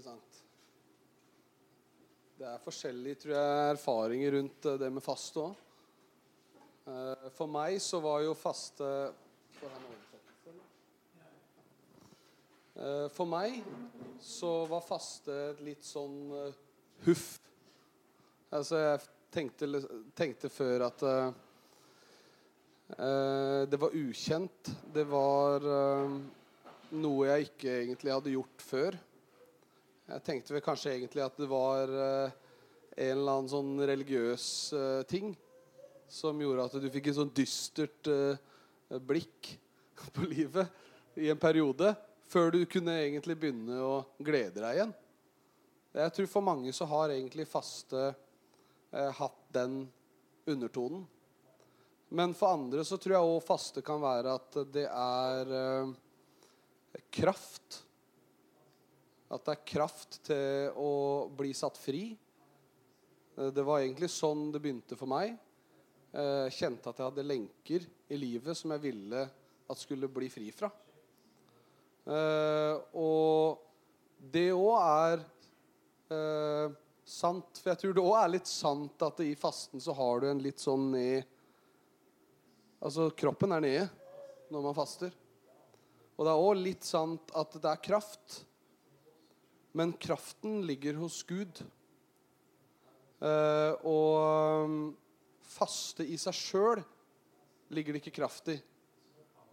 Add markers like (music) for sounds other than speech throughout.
interessant. Det er forskjellige tror jeg, erfaringer rundt eh, det med faste òg. For meg så var jo faste For meg så var faste et litt sånn huff. Altså, jeg tenkte, tenkte før at uh, det var ukjent. Det var uh, noe jeg ikke egentlig hadde gjort før. Jeg tenkte vel kanskje egentlig at det var uh, en eller annen sånn religiøs ting som gjorde at du fikk et sånn dystert blikk (laughs) på livet i en periode, før du kunne egentlig begynne å glede deg igjen. Jeg tror for mange så har egentlig faste eh, hatt den undertonen. Men for andre så tror jeg òg faste kan være at det er eh, kraft. At det er kraft til å bli satt fri. Eh, det var egentlig sånn det begynte for meg. Jeg eh, kjente at jeg hadde lenker i livet som jeg ville at skulle bli fri fra. Eh, og det òg er sant. For jeg tror det òg er litt sant at i fasten så har du en litt sånn ned Altså kroppen er nede når man faster. Og det er òg litt sant at det er kraft. Men kraften ligger hos Gud. Eh, og um, faste i seg sjøl ligger det ikke kraft i.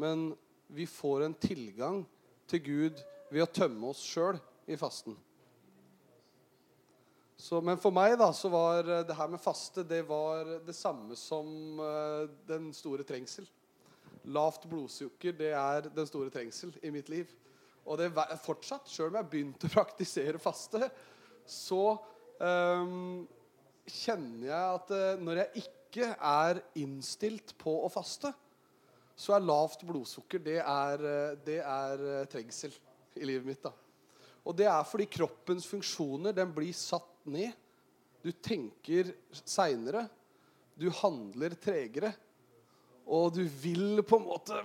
Men vi får en tilgang til Gud ved å tømme oss sjøl i fasten. Så, men for meg da, så var eh, det her med faste det var det samme som uh, den store trengsel. Lavt blodsukker det er den store trengsel i mitt liv. Og det er fortsatt, sjøl om jeg har begynt å praktisere faste, så um, kjenner jeg at uh, når jeg ikke er innstilt på å faste, så er lavt blodsukker det er, det er trengsel i livet mitt. da. Og det er fordi kroppens funksjoner den blir satt ned. Du tenker seinere. Du handler tregere. Og du vil på en måte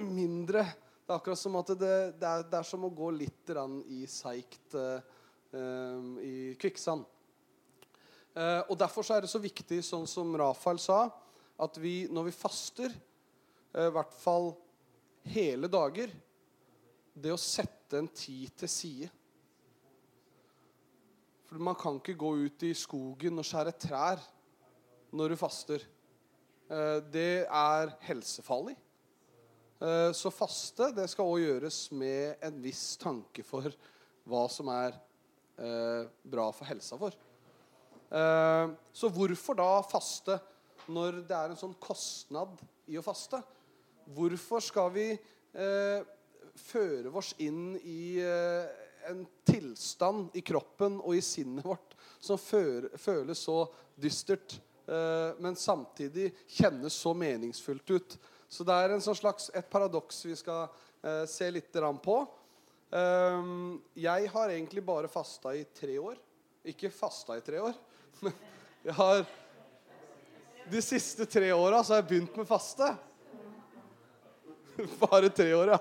mindre. Det er akkurat som at det, det, er, det er, som å gå litt i seigt uh, i kvikksand. Uh, og Derfor er det så viktig, sånn som Rafael sa, at vi når vi faster, i hvert fall hele dager Det å sette en tid til side for man kan ikke gå ut i skogen og skjære trær når du faster. Eh, det er helsefarlig. Eh, så faste det skal òg gjøres med en viss tanke for hva som er eh, bra for helsa vår. Så hvorfor da faste når det er en sånn kostnad i å faste? Hvorfor skal vi føre oss inn i en tilstand i kroppen og i sinnet vårt som føles så dystert, eh, men samtidig kjennes så meningsfullt ut. Så det er sånn slags, et paradoks vi skal eh, se litt på. Um, jeg har egentlig bare fasta i tre år. Ikke fasta i tre år, (laughs) men jeg har De siste tre åra har jeg begynt med faste. (laughs) Bare tre år, ja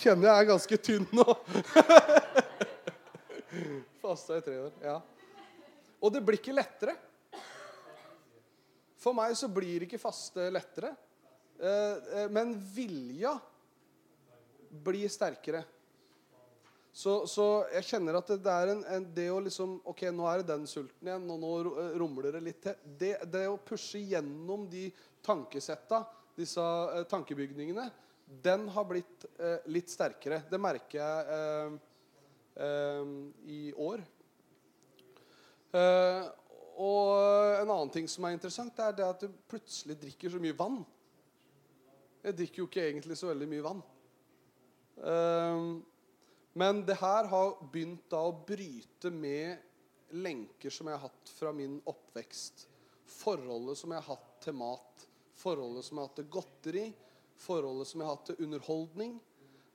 kjenner jeg er ganske tynn nå. (laughs) Fasta i tre år. Ja. Og det blir ikke lettere. For meg så blir ikke faste lettere. Eh, eh, men vilja blir sterkere. Så, så, jeg kjenner at det, er en, en, det å liksom Ok, nå er det den sulten igjen, og nå eh, rumler det litt til. Det, det å pushe gjennom de tankesetta, disse tankebygningene, den har blitt eh, litt sterkere. Det merker jeg eh, i år. Eh, og en annen ting som er interessant, er det at du plutselig drikker så mye vann. Jeg drikker jo ikke egentlig så veldig mye vann. Eh, men det her har begynt da å bryte med lenker som jeg har hatt fra min oppvekst. Forholdet som jeg har hatt til mat. Forholdet som jeg har hatt til godteri forholdet som jeg har hatt til underholdning,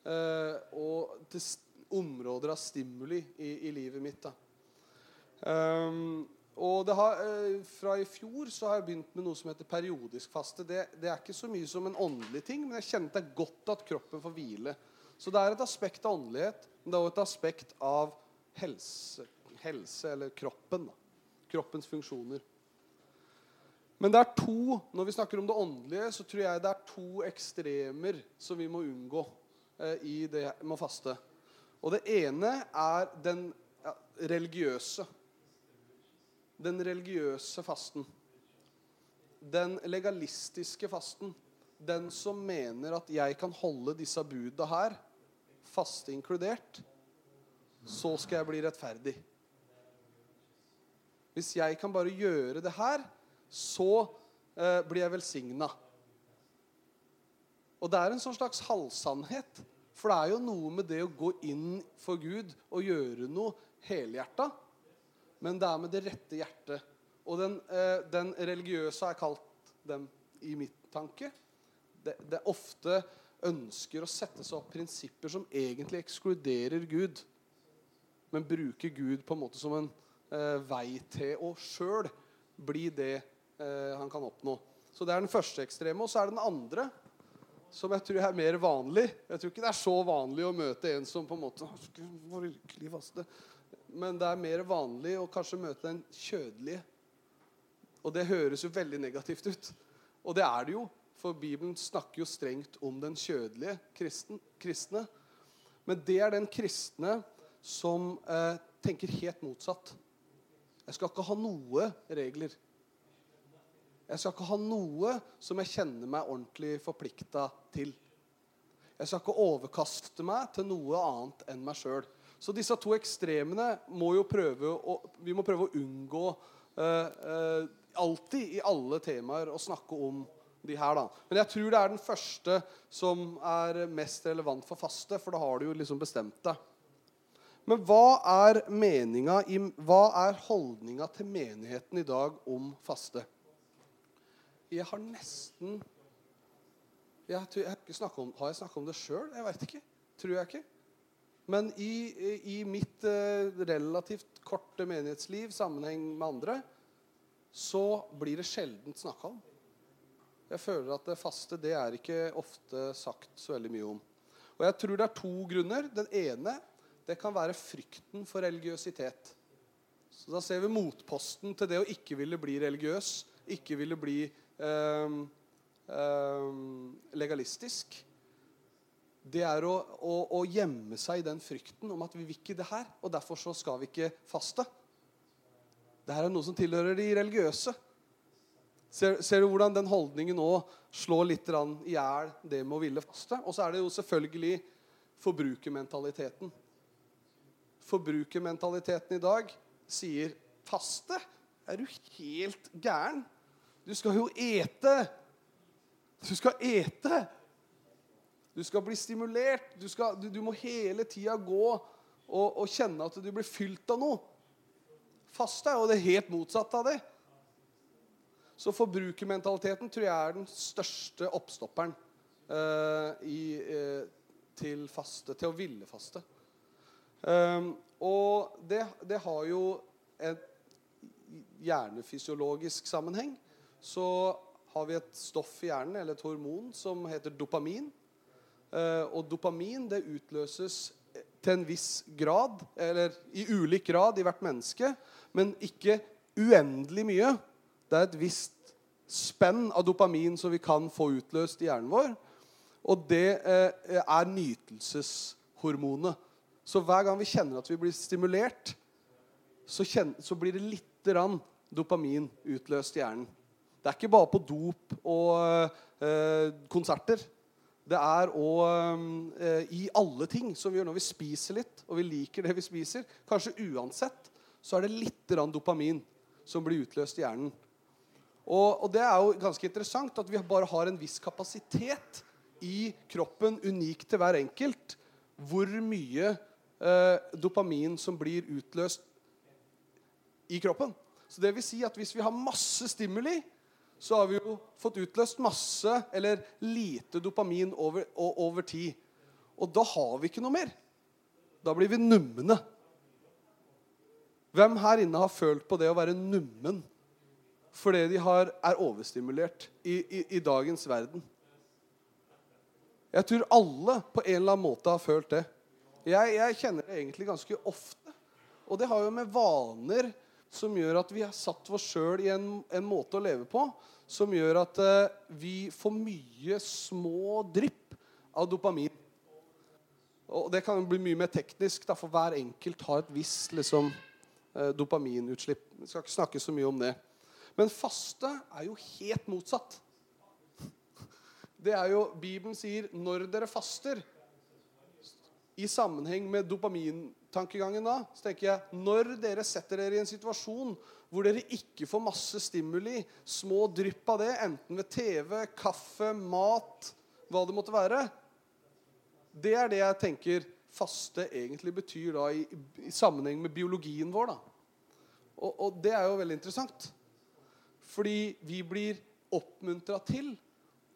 eh, og til områder av stimuli i, i livet mitt. Um, og har, eh, Fra i fjor så har jeg begynt med noe som heter periodisk faste. Det, det, er ikke så mye som en åndelig ting, men jeg kjenner det er godt at kroppen får hvile. Så det er et aspekt av åndelighet, men det er også et aspekt av helse, helse eller kroppen. Da. Kroppens funksjoner. Men det er to, når vi snakker om det åndelige, så tror jeg det er to ekstremer som vi må unngå eh, i det med å faste. Og det ene er den ja, religiøse. Den religiøse fasten. Den legalistiske fasten. Den som mener at jeg kan holde disse buda her, faste inkludert, så skal jeg bli rettferdig. Hvis jeg kan bare gjøre det her, så eh, blir jeg velsigna. Og det er en sånn slags halvsannhet. For det er jo noe med det å gå inn for Gud og gjøre noe helhjerta. Men det er med det rette hjertet. Og den, eh, den religiøse jeg kalt dem i mitt tanke. Det, det ofte ønsker å sette seg opp prinsipper som egentlig ekskluderer Gud, men bruker Gud på en måte som en eh, vei til å sjøl bli det eh, han kan oppnå. Så Det er den første ekstreme. Og så er det den andre, som jeg tror er mer vanlig. Jeg tror ikke det er så vanlig å møte en som på en måte virkelig faste. Men det er mer vanlig å kanskje møte den kjødelige. Og det høres jo veldig negativt ut. Og det er det jo. For Bibelen snakker jo strengt om den kjødelige kristen, kristne. Men det er den kristne som eh, tenker helt motsatt. Jeg skal ikke ha noe regler. Jeg skal ikke ha noe som jeg kjenner meg ordentlig forplikta til. Jeg skal ikke overkaste meg til noe annet enn meg sjøl. Så disse to ekstremene må jo prøve å, vi må prøve å unngå uh, uh, alltid i alle temaer å snakke om de her. da. Men jeg tror det er den første som er mest relevant for faste, for da har du jo liksom bestemt deg. Men hva er meninga hva er holdninga til menigheten i dag om faste? Jeg har nesten jeg, jeg har, har jeg snakka om det sjøl? Jeg veit ikke. Tror jeg ikke. Men i, i mitt eh, relativt korte menighetsliv, sammenheng med andre, så blir det sjelden snakka om. Jeg føler at det faste det er ikke ofte sagt så veldig mye om. Og jeg tror det er to grunner. Den ene det kan være frykten for religiøsitet. Så Da ser vi motposten til det å ikke ville bli religiøs, ikke ville bli eh, eh, legalistisk. Det er å, å, å, gjemme seg i den frykten om at vi vil ikke det her, og derfor så skal vi ikke faste. Dette er noe som tilhører de religiøse. Ser, ser, du hvordan den holdningen nå slår litt i hjel det med å ville faste? Og så er det jo selvfølgelig forbrukermentaliteten forbrukermentaliteten i dag sier faste? Er du helt gæren? Du skal jo ete. Du skal ete. Du skal bli stimulert. Du, skal, du, du må hele tida gå og, og, kjenne at du blir fylt av noe. Faste er jo det helt motsatte av det. Så forbrukermentaliteten tror jeg er den største oppstopperen uh, i, uh, til faste, til å ville faste. Um, og det, det, har jo en hjernefysiologisk sammenheng. Så har vi et stoff i hjernen, eller et hormon, som heter dopamin. Uh, og dopamin det utløses til en viss grad, eller i ulik grad i hvert menneske, men ikke uendelig mye. Det er et visst spenn av dopamin som vi kan få utløst i hjernen vår. Og det uh, er nytelseshormonet. Så hver gang vi kjenner at vi blir stimulert, så, kjenner, så blir det litt dopamin utløst i hjernen. Det er ikke bare på dop og øh, konserter. Det er å øh, i alle ting som vi gjør når vi spiser litt, og vi liker det vi spiser. Kanskje uansett så er det litt dopamin som blir utløst i hjernen. Og, og, det er jo ganske interessant at vi bare har en viss kapasitet i kroppen, unik til hver enkelt, hvor mye eh, dopamin som blir utløst i kroppen. Så det vil si at Hvis vi har masse stimuli, så har vi jo fått utløst masse eller lite dopamin over, over tid. Og da har vi ikke noe mer. Da blir vi numne. Hvem her inne har følt på det å være nummen fordi de har, er overstimulert i, i, i dagens verden? Jeg tror alle på en eller annen måte har følt det. Jeg, jeg kjenner det egentlig ganske ofte. Og det har jo med vaner som gjør at vi har satt oss sjøl i en, en, måte å leve på som gjør at eh, vi får mye små drypp av dopamin. Og Det kan bli mye mer teknisk, da, for hver enkelt har et visst liksom, eh, dopaminutslipp. Vi skal ikke snakke så mye om det. Men faste er jo helt motsatt. Det er jo, Bibelen sier når dere faster I sammenheng med dopamintankegangen da, så tenker jeg når dere setter dere i en situasjon hvor dere ikke får masse stimuli, små drypp av det, enten ved TV, kaffe, mat, hva det måtte være Det er det jeg tenker faste egentlig betyr da i, i sammenheng med biologien vår. da. Og, og det er jo veldig interessant. Fordi vi blir oppmuntra til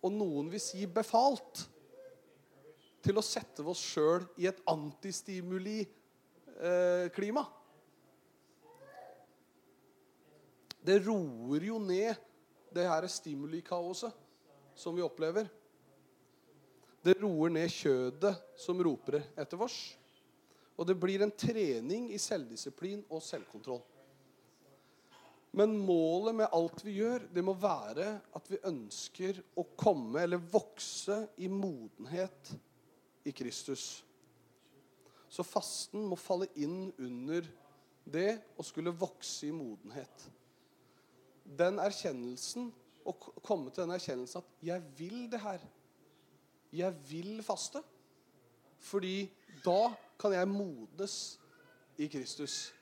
og noen vil si befalt, til å sette oss sjøl i et antistimuli-klima. Eh, det roer jo ned det her stimulikaoset som vi opplever. Det roer ned kjødet som roper etter oss. Og det blir en trening i selvdisiplin og selvkontroll. Men målet med alt vi gjør, det må være at vi ønsker å komme eller vokse i modenhet i Kristus. Så fasten må falle inn under det å skulle vokse i modenhet. Den erkjennelsen, å komme til den erkjennelsen at 'jeg vil det her'. Jeg vil faste. Fordi da kan jeg modnes i Kristus.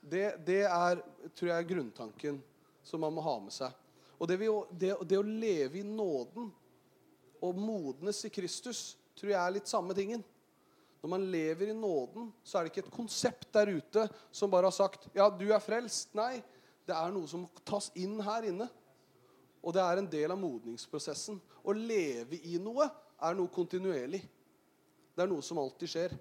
Det, det, er, tror jeg, grunntanken som man må ha med seg. Og det, det, det, å leve i nåden og modnes i Kristus tror jeg er litt samme tingen. Når man lever i nåden, så er det ikke et konsept der ute som bare har sagt ja, du er frelst. Nei, det er noe som tas inn her inne. Og det er en del av modningsprosessen. Å leve i noe er noe kontinuerlig. Det er noe som alltid skjer.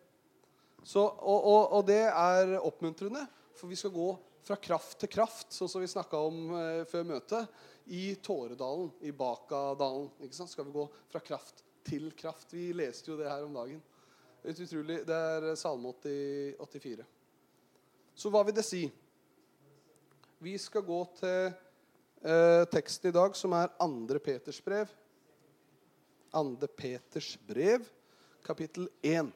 Så, og, og, og, det er oppmuntrende. For vi skal gå fra kraft til kraft, sånn som vi snakka om eh, før møtet. I Tåredalen, i Bakadalen. Ikke sant? Skal vi gå fra kraft til kraft. Vi leste jo det her om dagen. Er utrolig. Det er Salme 84. Så hva vil det si? Vi skal gå til eh, teksten i dag, som er 2. Peters brev. 2. Peters brev, kapittel 1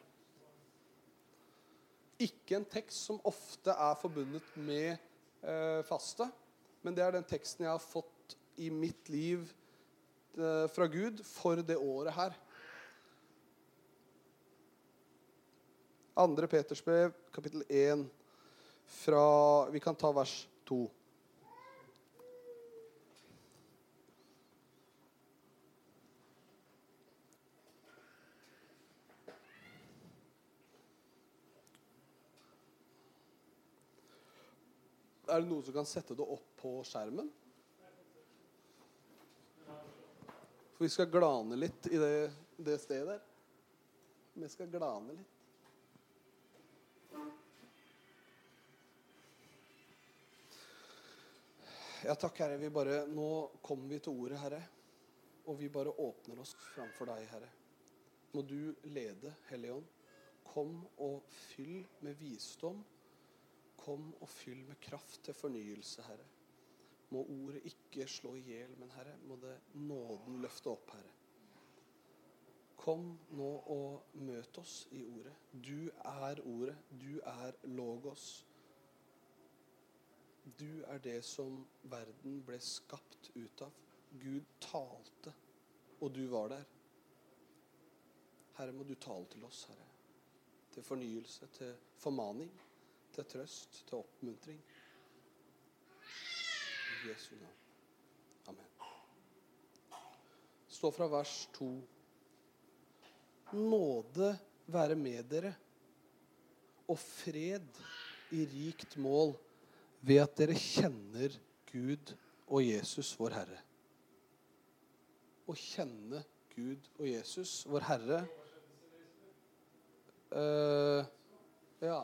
ikke en tekst som ofte er forbundet med eh, faste, men det er den teksten jeg har fått i mitt liv eh, fra Gud for det året her. Andre Peters brev, kapittel 1, fra Vi kan ta vers 2. Er det noen som kan sette det opp på skjermen? For vi skal glane litt i det, det stedet der. Vi skal glane litt. Ja, takk, Herre. Vi bare, nå kommer vi til ordet, Herre. Og vi bare åpner oss framfor deg, Herre. Må du lede, Hellige Ånd. Kom og fyll med visdom Kom og fyll med kraft til fornyelse, Herre. Må ordet ikke slå i hjel, men Herre, må det nåden løfte opp, Herre. Kom nå og møt oss i ordet. Du er ordet. Du er logos. Du er det som verden ble skapt ut av. Gud talte, og du var der. Herre, må du tale til oss, Herre. Til fornyelse, til formaning til trøst, til oppmuntring. I Jesu navn. Amen. Stå fra vers 2. Nåde være med dere og fred i rikt mål ved at dere kjenner Gud og Jesus, vår Herre. Å kjenne Gud og Jesus, vår Herre uh, Ja.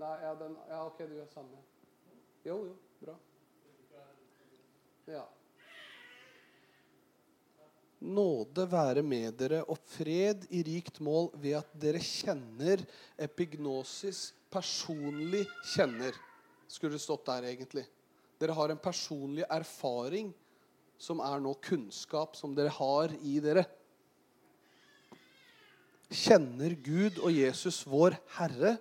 Nei, ja, den, ja, OK, du gjør samme. Jo, jo, bra. Ja. Nåde være med dere og fred i rikt mål ved at dere kjenner epignosis personlig kjenner. Skulle det stått der, egentlig. Dere har en personlig erfaring som er nå kunnskap som dere har i dere. Kjenner Gud og Jesus vår Herre.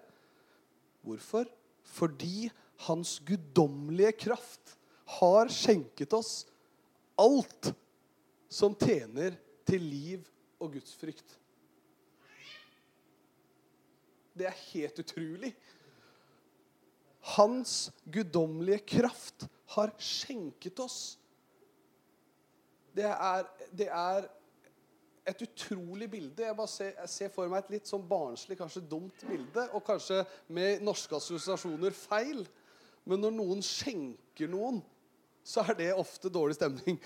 Hvorfor? Fordi Hans guddommelige kraft har skjenket oss alt som tjener til liv og gudsfrykt. Det er helt utrolig. Hans guddommelige kraft har skjenket oss. Det er, det er et utrolig bilde. Jeg, bare ser, jeg ser for meg et litt sånn barnslig, kanskje dumt bilde, og kanskje med norske assosiasjoner feil. Men når noen skjenker noen, så er det ofte dårlig stemning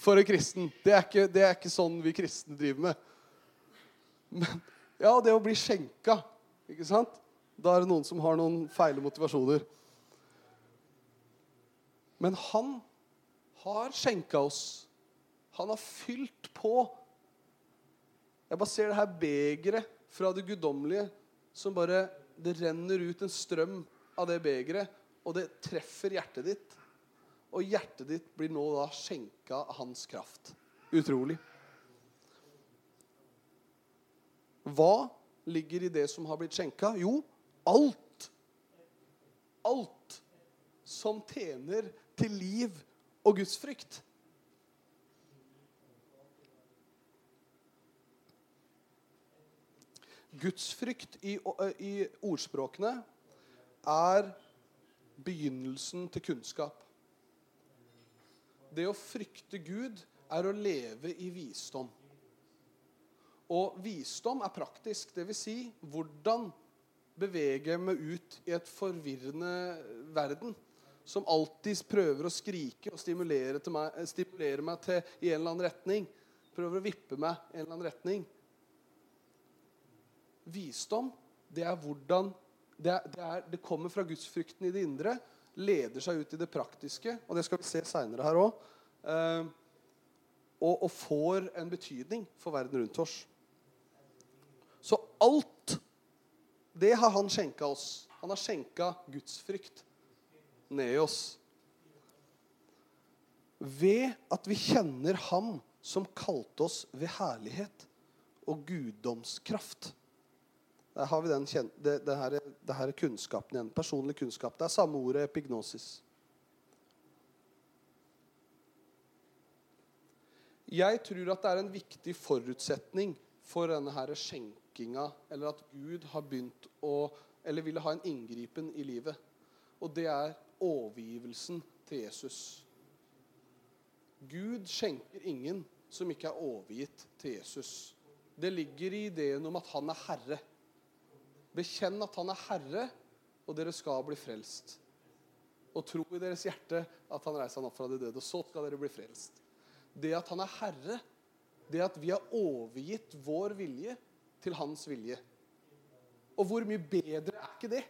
for en kristen. Det er ikke, det er ikke sånn vi kristne driver med. Men ja, det å bli skjenka, ikke sant? Da er det noen som har noen feile motivasjoner. Men han har skjenka oss. Han har fylt på. Jeg bare ser det her begeret fra det guddommelige som bare Det renner ut en strøm av det begeret, og det treffer hjertet ditt. Og hjertet ditt blir nå da skjenka av hans kraft. Utrolig. Hva ligger i det som har blitt skjenka? Jo, alt. Alt som tjener til liv og Guds frykt. Gudsfrykt i, i ordspråkene er begynnelsen til kunnskap. Det å frykte Gud er å leve i visdom. Og visdom er praktisk. Dvs. Si, hvordan beveger jeg meg ut i et forvirrende verden som alltid prøver å skrike og stimulere, meg, stimulere meg til i en eller annen retning. Prøver å vippe meg i en eller annen retning. Visdom, det er hvordan Det, er, det, er, det kommer fra gudsfrykten i det indre, leder seg ut i det praktiske, og det skal vi se seinere her òg. Eh, og, og får en betydning for verden rundt oss. Så alt det har han skjenka oss. Han har skjenka gudsfrykt ned i oss. Ved at vi kjenner Ham som kalte oss ved herlighet og guddomskraft. Der har vi den, det, det, her, det her er kunnskapen igjen. Personlig kunnskap. Det er samme ordet epignosis. Jeg tror at det er en viktig forutsetning for denne her skjenkinga, eller at Gud har begynt å Eller ville ha en inngripen i livet. Og det er overgivelsen til Jesus. Gud skjenker ingen som ikke er overgitt til Jesus. Det ligger i ideen om at han er herre. Bekjenn at han er herre, og dere skal bli frelst. Og tro i deres hjerte at han reiser han opp fra de døde. Og så skal dere bli frelst. Det at han er herre, det at vi har overgitt vår vilje til hans vilje. Og hvor mye bedre er ikke det?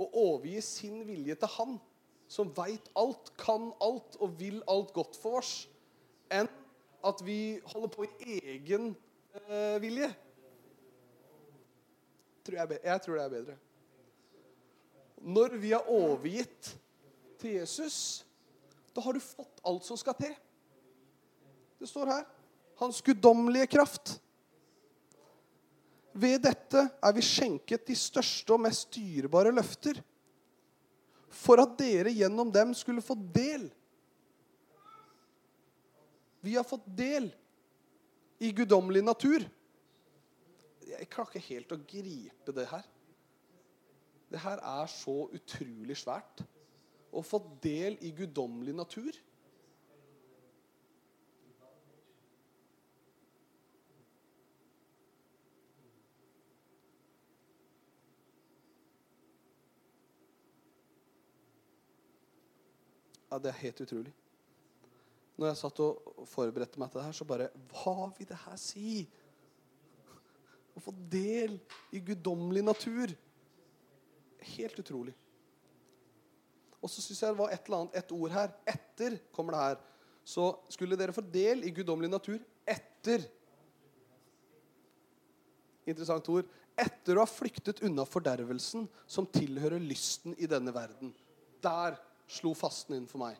Å overgi sin vilje til han som veit alt, kan alt og vil alt godt for oss, enn at vi holder på i egen eh, vilje tror jeg, jeg tror det er bedre. Når vi er overgitt til Jesus, da har du fått alt som skal til. Det står her. Hans guddommelige kraft. Ved dette er vi skjenket de største og mest dyrebare løfter, for at dere gjennom dem skulle få del. Vi har fått del i guddommelig natur. Jeg klarer ikke helt å gripe det her. Det her er så utrolig svært. Å få del i guddommelig natur. Ja, det er helt utrolig. Når jeg satt og forberedte meg til det her, så bare Hva vil det her si? Å få del i guddommelig natur. Helt utrolig. Og så syns jeg det var et eller annet, et ord her. Etter kommer det her. så skulle dere få del i guddommelig natur etter Interessant ord. Etter å ha flyktet unna fordervelsen som tilhører lysten i denne verden. Der slo fasten inn for meg.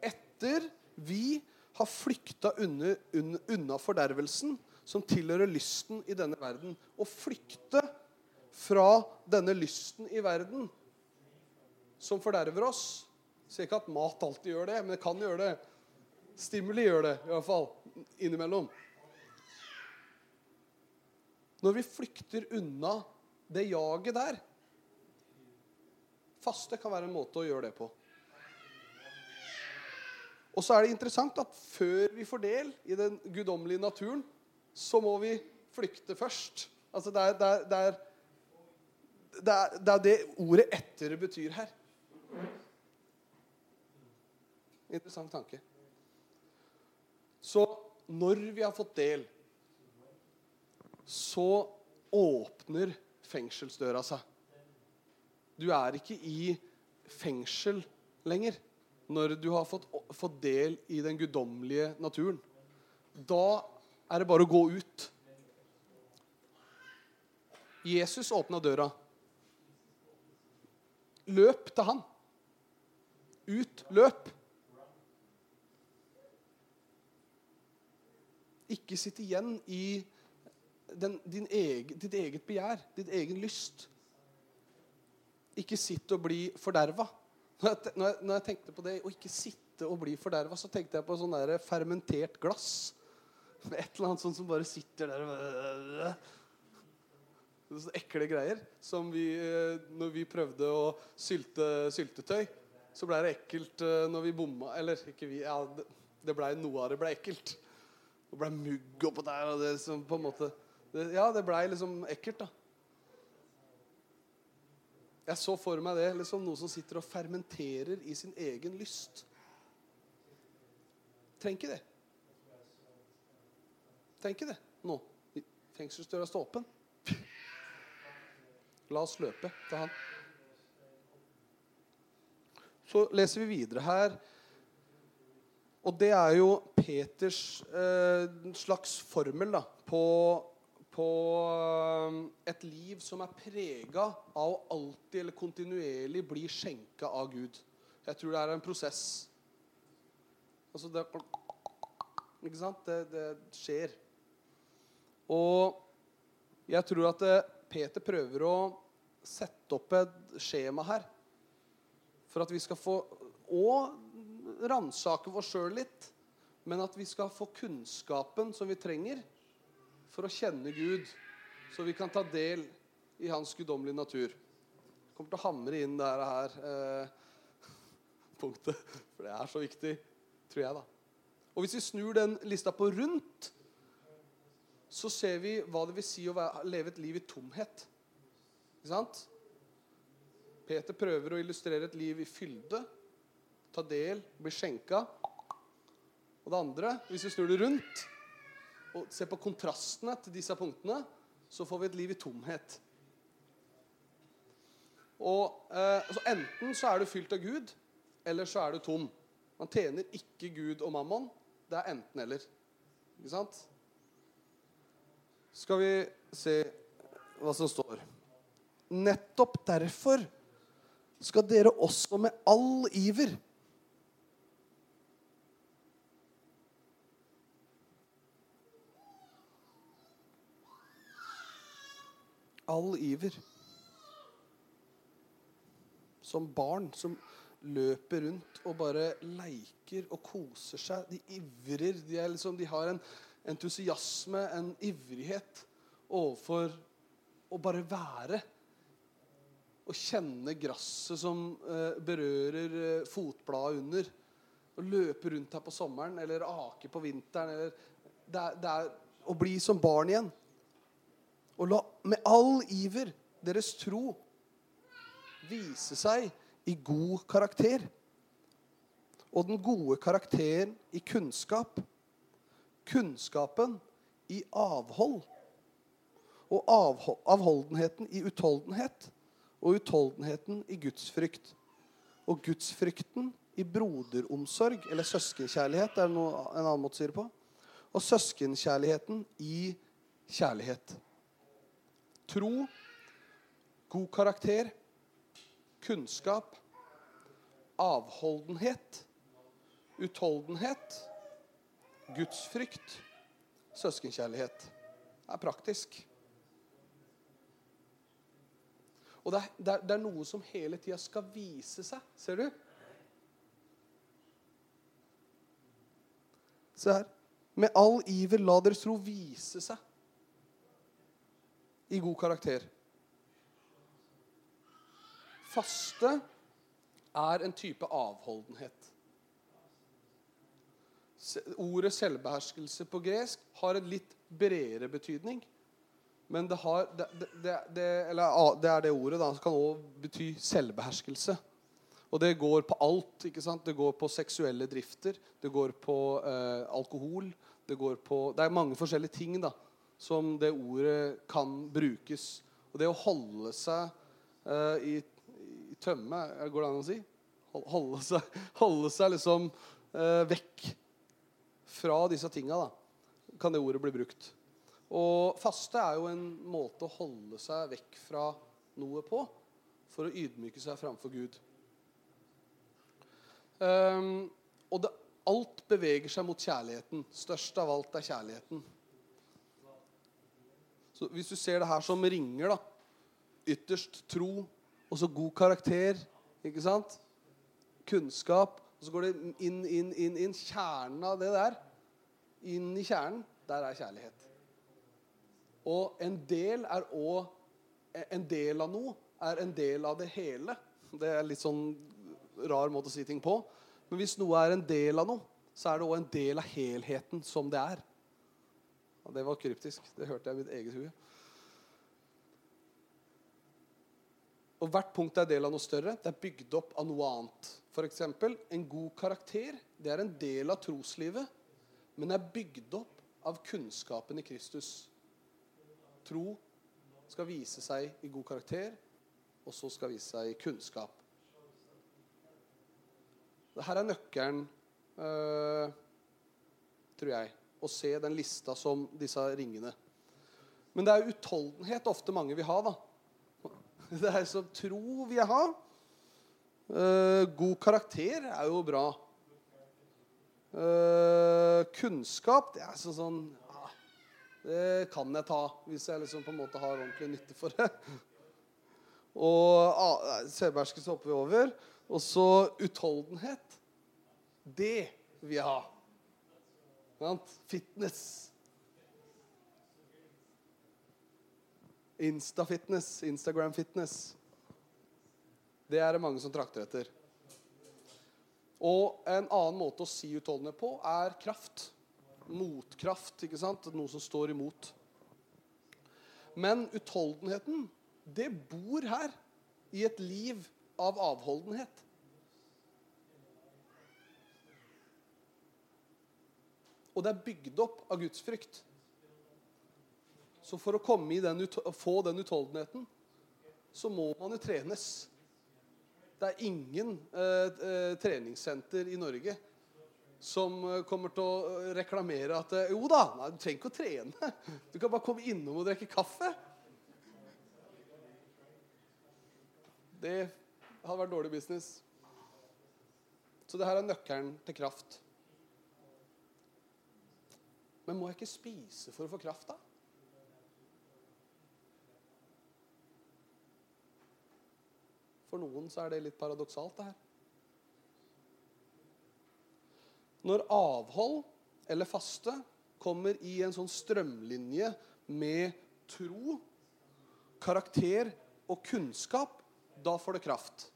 Etter vi har flykta unna, unna fordervelsen som tilhører lysten i denne verden. Å flykte fra denne lysten i verden som forderver oss. Jeg Sier ikke at mat alltid gjør det, men det kan gjøre det. Stimuli gjør det, i hvert fall innimellom. Når vi flykter unna det jaget der Faste kan være en måte å gjøre det på. Og så er det interessant at før vi får del i den guddommelige naturen, så må vi flykte først. Altså det er det, er, det, er, det, er, det det ordet 'etter' betyr her. Interessant tanke. Så når vi har fått del, så åpner fengselsdøra seg. Du er ikke i fengsel lenger når du har fått, fått del i den guddommelige naturen. Da er det bare å gå ut. Jesus åpna døra. Løp til han. Ut. Løp. Ikke sitt igjen i den, egen, ditt eget begjær, ditt egen lyst. Ikke sitt og bli forderva. Når, når, når, jeg tenkte på det å ikke sitte og bli forderva, så tenkte jeg på sånn fermentert glass. Et eller annet sånt som bare sitter der og Sånne ekle greier. Som vi, eh, når vi prøvde å sylte syltetøy, så ble det ekkelt eh, når vi bomma. Eller ikke vi. Ja, det, blei noe av det ble ekkelt. Det ble mugg oppå der. og det på en måte det, Ja, det blei liksom ekkelt, da. Jeg så for meg det liksom noe som sitter og fermenterer i sin egen lyst. Trenger ikke det. Ikke det nå. Fengselsdøra står åpen. La oss løpe til han. Så leser vi videre her og det er jo Peters eh, slags formel da, på, på eh, et liv som er prega av å alltid eller kontinuerlig bli skjenka av Gud. Jeg tror det er en prosess. Altså det Ikke sant? Det, det skjer. Og jeg tror at eh, Peter prøver å sette opp et skjema her for at vi skal få Og ransake oss sjøl litt, men at vi skal få kunnskapen som vi trenger for å kjenne Gud, så vi kan ta del i Hans guddommelige natur. Jeg kommer til å hamre inn det her eh, (laughs) punktet, for det er så viktig, tror jeg, da. Og hvis vi snur den lista på rundt, så ser vi hva det vil si å leve et liv i tomhet. Ikke sant? Peter prøver å illustrere et liv i fylde ta del, bli skjenka. Og det andre, hvis vi snur det rundt og ser på kontrastene til disse punktene, så får vi et liv i tomhet. Og eh, altså Enten så er du fylt av Gud, eller så er du tom. Man tjener ikke Gud og mammon. Det er enten-eller. Ikke sant? Skal vi se hva som står. Nettopp derfor skal dere også med all iver all iver. Som barn som løper rundt og bare leiker og koser seg. De ivrer. De, liksom, de har en entusiasme, en ivrighet overfor å bare være. Å kjenne gresset som eh, berører eh, fotbladet under. Å løpe rundt her på sommeren eller ake på vinteren. Eller, det, er, det er å bli som barn igjen. Og la med all iver deres tro vise seg i god karakter. Og den gode karakteren i kunnskap. Kunnskapen i avhold. Og avholdenheten i utholdenhet. Og utholdenheten i gudsfrykt. Og gudsfrykten i broderomsorg, eller søskenkjærlighet, er det noe, en annen måte å si det på. Og søskenkjærligheten i kjærlighet. Tro, god karakter, kunnskap, avholdenhet, utholdenhet, gudsfrykt, søskenkjærlighet. Det er praktisk. Og det er, det, er, noe som hele tida skal vise seg. Ser du? Se her. Med all iver la deres tro vise seg i god karakter. Faste er en type avholdenhet. Ordet selvbeherskelse på gresk har en litt bredere betydning. Men det, har, det, det, det, eller, det er det ordet da, som kan også bety selvbeherskelse. Og det går på alt. ikke sant? Det går på seksuelle drifter, det går på eh, alkohol det, går på, det er mange forskjellige ting da, som det ordet kan brukes. Og det å holde seg eh, i, i, tømme, går det an å si? Holde seg, holde seg liksom eh, vekk fra disse tinga, kan det ordet bli brukt. Og faste er jo en måte å holde seg vekk fra noe på for å ydmyke seg framfor Gud. Um, og det, alt beveger seg mot kjærligheten. Størst av alt er kjærligheten. Så Hvis du ser det her som ringer, da Ytterst tro, og så god karakter, ikke sant? Kunnskap. Og så går det inn, inn, inn, inn. Kjernen av det der, inn i kjernen, der er kjærlighet. Og en del er òg En del av noe er en del av det hele. Det er litt sånn rar måte å si ting på. Men hvis noe er en del av noe, så er det òg en del av helheten som det er. Ja, det var kryptisk. Det hørte jeg i mitt eget hue. Og hvert punkt er del av noe større. Det er bygd opp av noe annet. F.eks. en god karakter. Det er en del av troslivet, men er bygd opp av kunnskapen i Kristus. Tro skal vise seg i god karakter, og så skal vise seg i kunnskap. Dette er nøkkelen, øh, tror jeg, å se den lista som disse ringene. Men det er utholdenhet ofte mange vil ha. da. (laughs) Det er så tro vil jeg ha. Uh, god karakter er jo bra. Uh, kunnskap det er sånn, sånn det kan jeg ta hvis jeg liksom på en måte har ordentlig nytte for det. (laughs) Og ah, selvbeherskelse hopper vi over. Og så utholdenhet. Det vil jeg ha. Fitness. Insta-fitness, Instagram-fitness. Det er det mange som trakter etter. Og en annen måte å si utholdenhet på er kraft motkraft. ikke sant? Noe som står imot. Men utholdenheten, det bor her i et liv av avholdenhet. Og det er bygd opp av Guds frykt. Så for å den, få den utholdenheten, så må man jo trenes. Det er ingen eh, eh, treningssenter i Norge som eh, kommer til å eh, reklamere at jo da, nei, du trenger ikke å trene. (laughs) Du kan bare komme innom og drikke kaffe. Det hadde vært dårlig business. Så det her er nøkkelen til kraft. Men må jeg ikke spise for å få kraft, da? For noen så er det litt paradoksalt, det her. Når avhold eller faste kommer i en sånn strømlinje med tro, karakter og kunnskap, da får det kraft.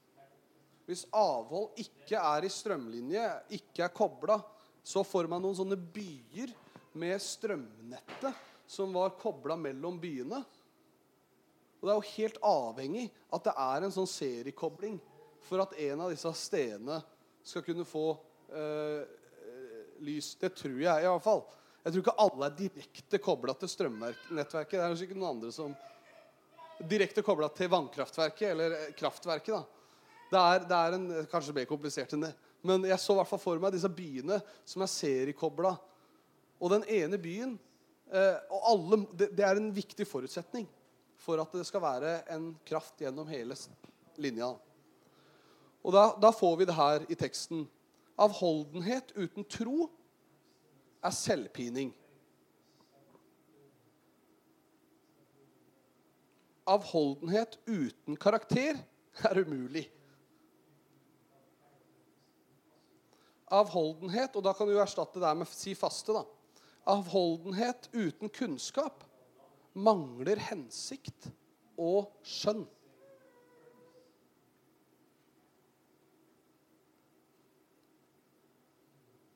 Hvis avhold ikke er i strømlinje, ikke er kobla, så får man noen sånne byer med strømnettet som var kobla mellom byene. Og Det er jo helt avhengig at det er en sånn seriekobling for at en av disse stedene skal kunne få eh, lys. Det tror jeg i hvert fall. Jeg tror ikke alle er direkte kobla til strømnettverket. Det er kanskje ikke noen andre som direkte kobla til vannkraftverket eller kraftverket. da. Det er, det er en, kanskje mer komplisert enn det. Men jeg så i hvert fall for meg disse byene som er seriekobla. Og den ene byen eh, og alle, det, det, er en viktig forutsetning for at det skal være en kraft gjennom hele linja. Og da, da får vi det her i teksten. Avholdenhet uten tro er selvpining. Avholdenhet uten karakter er umulig. Avholdenhet, og da kan du erstatte det med si faste, da. Avholdenhet uten kunnskap mangler hensikt og skjønn.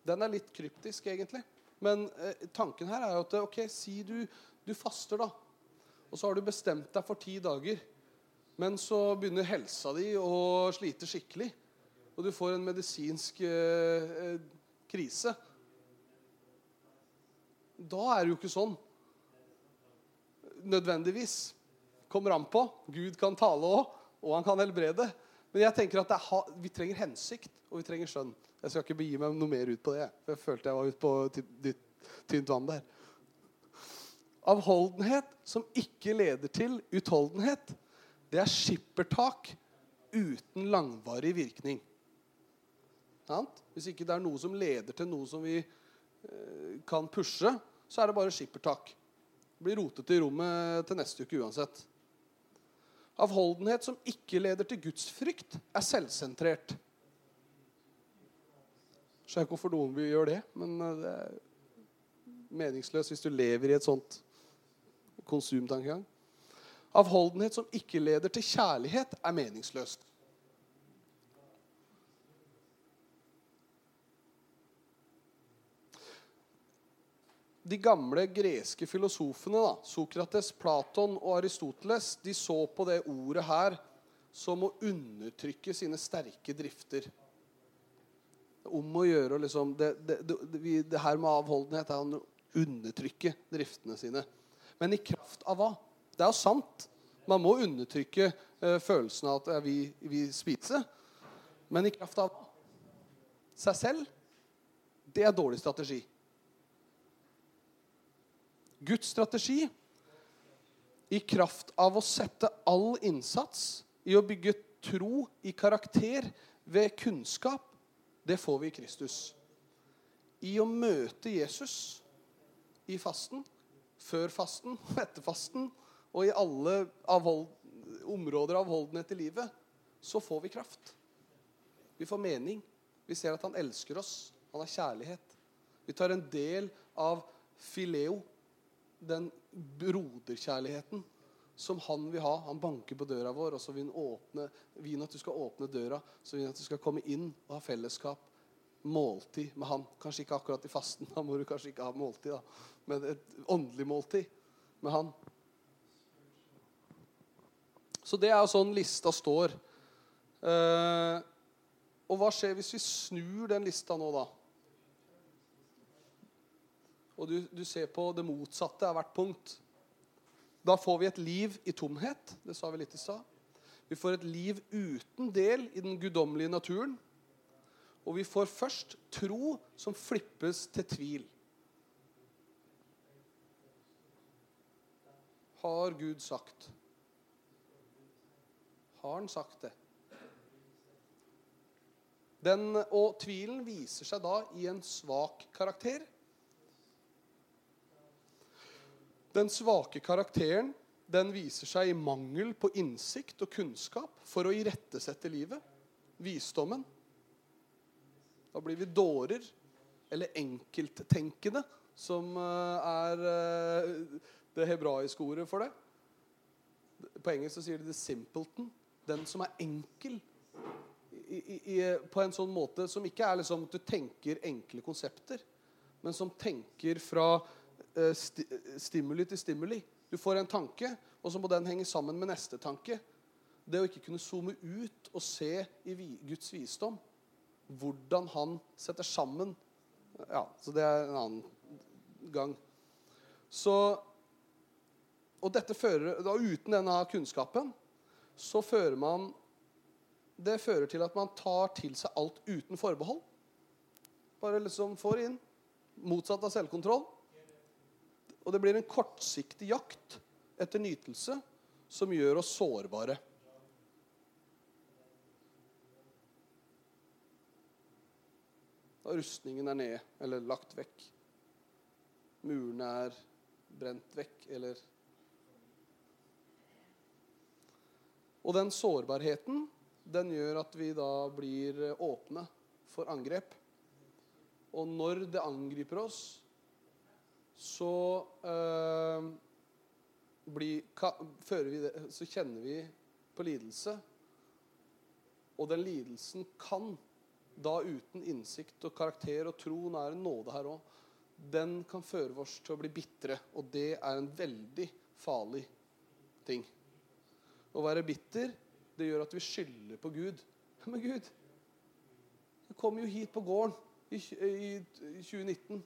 Den er litt kryptisk, egentlig. Men eh, tanken her er jo at ok, si du, du faster, da. Og så har du bestemt deg for ti dager. Men så begynner helsa di å slite skikkelig. Og du får en medisinsk eh, eh, krise. Da er det jo ikke sånn. Nødvendigvis. Kommer an på. Gud kan tale òg, og han kan helbrede. Men jeg tenker at vi trenger hensikt, og vi trenger skjønn. Jeg skal ikke begi meg noe mer ut på det. Jeg følte jeg var ute på tynt vann der. Avholdenhet som ikke leder til utholdenhet, det er skippertak uten langvarig virkning. Hvis ikke det er noe som leder til noe som vi eh, kan pushe, så er det bare skippertak. Blir rotete i rommet til neste uke uansett. Avholdenhet som ikke leder til gudsfrykt, er selvsentrert. Skjønner ikke hvorfor noen vil gjøre det, men eh, det er meningsløst hvis du lever i et sånt konsumtankegang. Avholdenhet som ikke leder til kjærlighet, er meningsløst. De gamle greske filosofene, da, Sokrates, Platon og Aristoteles, de så på det ordet her som å undertrykke sine sterke drifter om å gjøre liksom, det, det, det, det, her med avholdenhet er å undertrykke driftene sine. Men i kraft av hva? Det er jo sant. Man må undertrykke uh, følelsen av at vi, vi spiser. Men i kraft av hva? Seg selv? Det er dårlig strategi. Guds strategi i kraft av å sette all innsats i å bygge tro i karakter ved kunnskap det får vi i Kristus. I å møte Jesus i fasten, før fasten, (laughs) etter fasten og i alle områder av holdenhet i livet, så får vi kraft. Vi får mening. Vi ser at han elsker oss. Han har kjærlighet. Vi tar en del av fileo, den broderkjærligheten som han vil ha. Han banker på døra vår, og så vil han åpne, vil at du skal åpne døra. Så vil han at du skal komme inn og ha fellesskap. Måltid med han. Kanskje ikke akkurat i fasten, (laughs) da må du kanskje ikke ha måltid, da. men et åndelig måltid med han. Så det er jo sånn lista står. Eh, og hva skjer hvis vi snur den lista nå, da? Og du, du ser på det motsatte av hvert punkt. Da får vi et liv i tomhet. Det sa vi litt i stad. Vi får et liv uten del i den guddommelige naturen. Og vi får først tro som flippes til tvil. Har Gud sagt? Har han sagt det? Den, og tvilen viser seg da i en svak karakter. Den svake karakteren den viser seg i mangel på innsikt og kunnskap for å irettesette livet. Visdommen. Da blir vi dårer eller enkelttenkende, som eh, er eh, det hebraiske ordet for det. På engelsk så sier de 'the simpleton'. Den som er enkel. I, i, på en sånn måte som ikke er liksom at du tenker enkle konsepter, men som tenker fra sti stimuli til stimuli. Du får en tanke, og så må den henge sammen med neste tanke. Det å ikke kunne zoome ut og se i Guds visdom hvordan han setter sammen Ja, så det er en annen gang. Så Og dette fører da Uten denne kunnskapen så fører man det fører til at man tar til seg alt uten forbehold. Bare liksom får inn. Motsatt av selvkontroll. Og det blir en kortsiktig jakt etter nytelse som gjør oss sårbare. Da rustningen er nede eller lagt vekk. Murene er brent vekk eller Og den sårbarheten, den gjør at vi da blir åpne for angrep. Og når det angriper oss, så øh, blir, ka, det, så kjenner vi på lidelse. Og den lidelsen kan, da uten innsikt og karakter og tro, nå er det nåde her òg, den kan føre oss til å bli bitre. Og det er en veldig farlig ting. Å være bitter, det gjør at vi skylder på Gud. Men Gud, jeg kom jo hit på gården i, i, i 2019.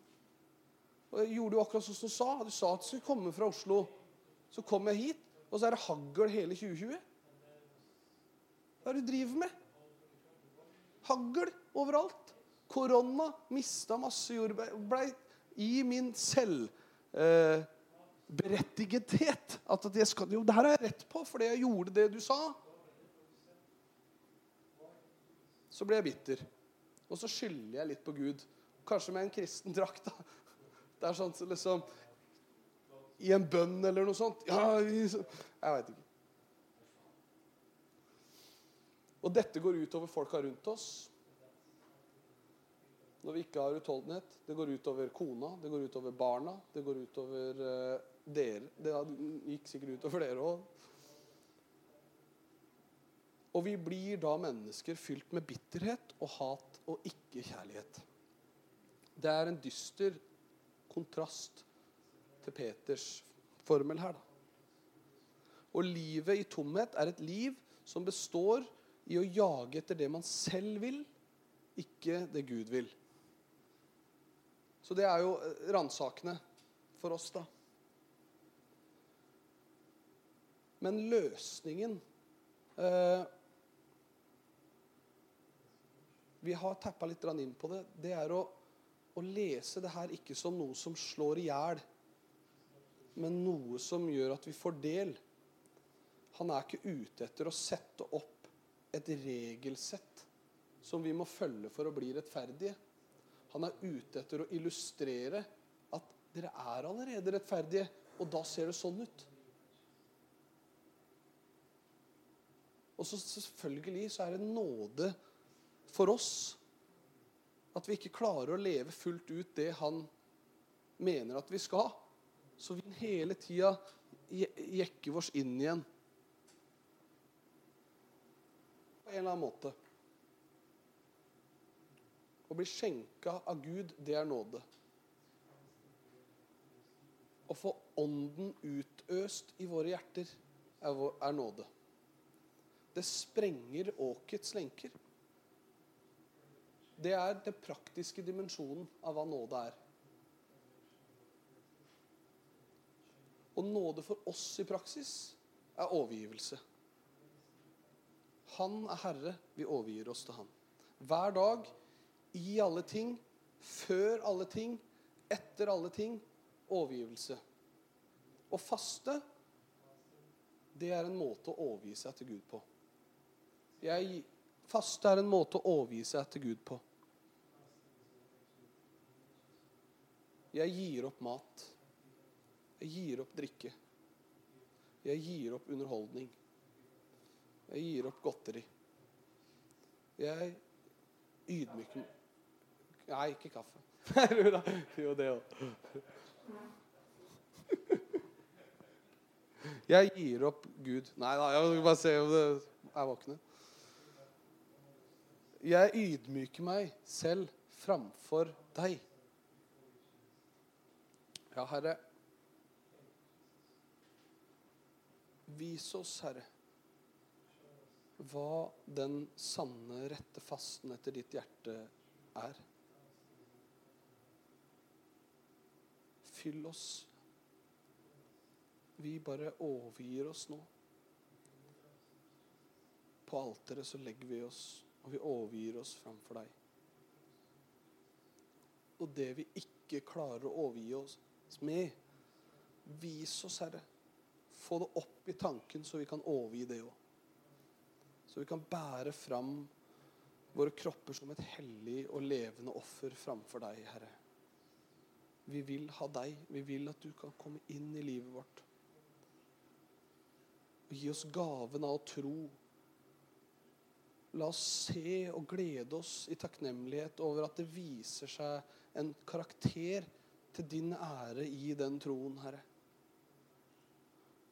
Og jeg gjorde jo akkurat sånn som du sa. Du sa at du skulle komme fra Oslo. Så kom jeg hit, og så er det hagl hele 2020. Hva er det du driver med? Hagl overalt. Korona mista masse jordbær. Blei i min selvberettigethet Eh, at, At jeg skal, jo, det her har jeg rett på fordi jeg gjorde det du sa. Så ble jeg bitter. Og så skylder jeg litt på Gud. Kanskje med en kristen drakt. da. Det er sånn liksom I en bønn eller noe sånt. Ja, jeg veit ikke. Og dette går utover folka rundt oss. Når vi ikke har utholdenhet. Det går utover kona, det går utover barna, det går utover uh, dere. Det gikk sikkert utover dere òg. Og vi blir da mennesker fylt med bitterhet og hat og ikke kjærlighet. Det er en dyster kontrast til Peters formel her. da. Og livet i tomhet er et liv som består i å jage etter det man selv vil, ikke det Gud vil. Så det er jo ransakende for oss, da. Men løsningen eh, Vi har tappa litt inn på det. Det er å, å, lese det her ikke som noe som slår i hjel, men noe som gjør at vi får del. Han er ikke ute etter å sette opp et regelsett som vi må følge for å bli rettferdige. Han er ute etter å illustrere at dere er allerede rettferdige, og da ser det sånn ut. Og så selvfølgelig så er det nåde for oss at vi ikke klarer å leve fullt ut det han mener at vi skal. Så han hele tida jekke oss inn igjen. På en eller annen måte. Å bli skjenka av Gud, det er nåde. Å få Ånden utøst i våre hjerter er nåde. Det sprenger åkets lenker. Det er den praktiske dimensjonen av hva nåde er. Og nåde for oss i praksis er overgivelse. Han er herre, vi overgir oss til han. Hver dag, i alle ting, før alle ting, etter alle ting, overgivelse. Å faste, det er en måte å overgi seg til Gud på. Jeg, faste er en måte å overgi seg til Gud på. Jeg gir opp mat. Jeg gir opp drikke. Jeg gir opp underholdning. Jeg gir opp godteri. Jeg ydmyker Nei, ikke kaffe. (laughs) jo, det òg. (laughs) Jeg gir opp Gud. Nei da, jeg vil bare se om det er våkne. Jeg ydmyker meg selv framfor deg. Ja, Herre. Vis oss, Herre, hva den sanne, rette fasten etter ditt hjerte er. Fyll oss. Vi bare overgir oss nå. på alteret så legger vi oss, og vi overgir oss framfor deg. Og det vi ikke klarer å overgi oss med, vis oss, Herre. Få det opp i tanken, så vi kan overgi det òg. Så vi kan bære fram våre kropper som et hellig og levende offer framfor deg, Herre. Vi vil ha deg. Vi vil at du kan komme inn i livet vårt. Og gi oss gaven av å tro. La oss se og glede oss i takknemlighet over at det viser seg en karakter til din ære i den troen, Herre.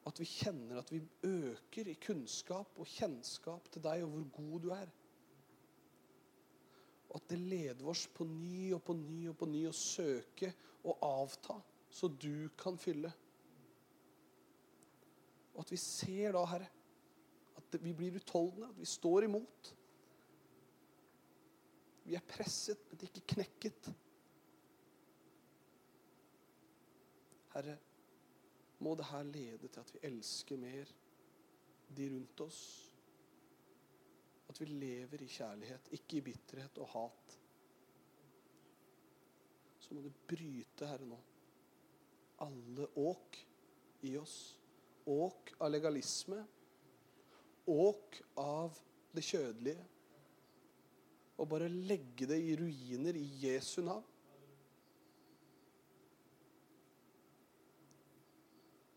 At vi kjenner at vi øker i kunnskap og kjennskap til deg og hvor god du er. Og at det leder oss på ny og på ny og på ny å søke og avta, så du kan fylle. Og at vi ser da, Herre, at vi blir utholdende, at vi står imot. Vi er presset, men ikke knekket. Herre, må det her lede til at vi elsker mer de rundt oss. At vi lever i kjærlighet, ikke i bitterhet og hat. Så må du bryte, Herre, nå alle åk i oss. Åk av legalisme. Åk av det kjødelige. Og bare legge det i ruiner i Jesu navn.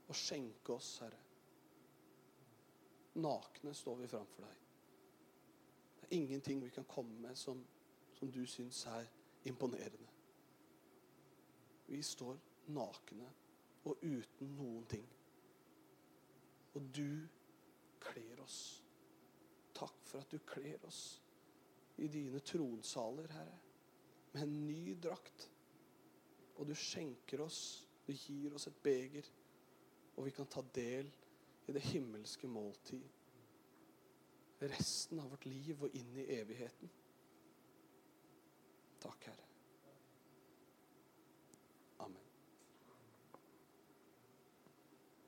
og skjenke oss, Herre. Nakne står vi framfor deg. Det er ingenting vi kan komme med som, som du syns er imponerende. Vi står nakne og uten noen ting. Og du kler oss. Takk for at du kler oss i dine tronsaler, Herre, med en ny drakt. Og du skjenker oss, du gir oss et beger, og vi kan ta del i det himmelske måltid. Resten av vårt liv og inn i evigheten. Takk, Herre.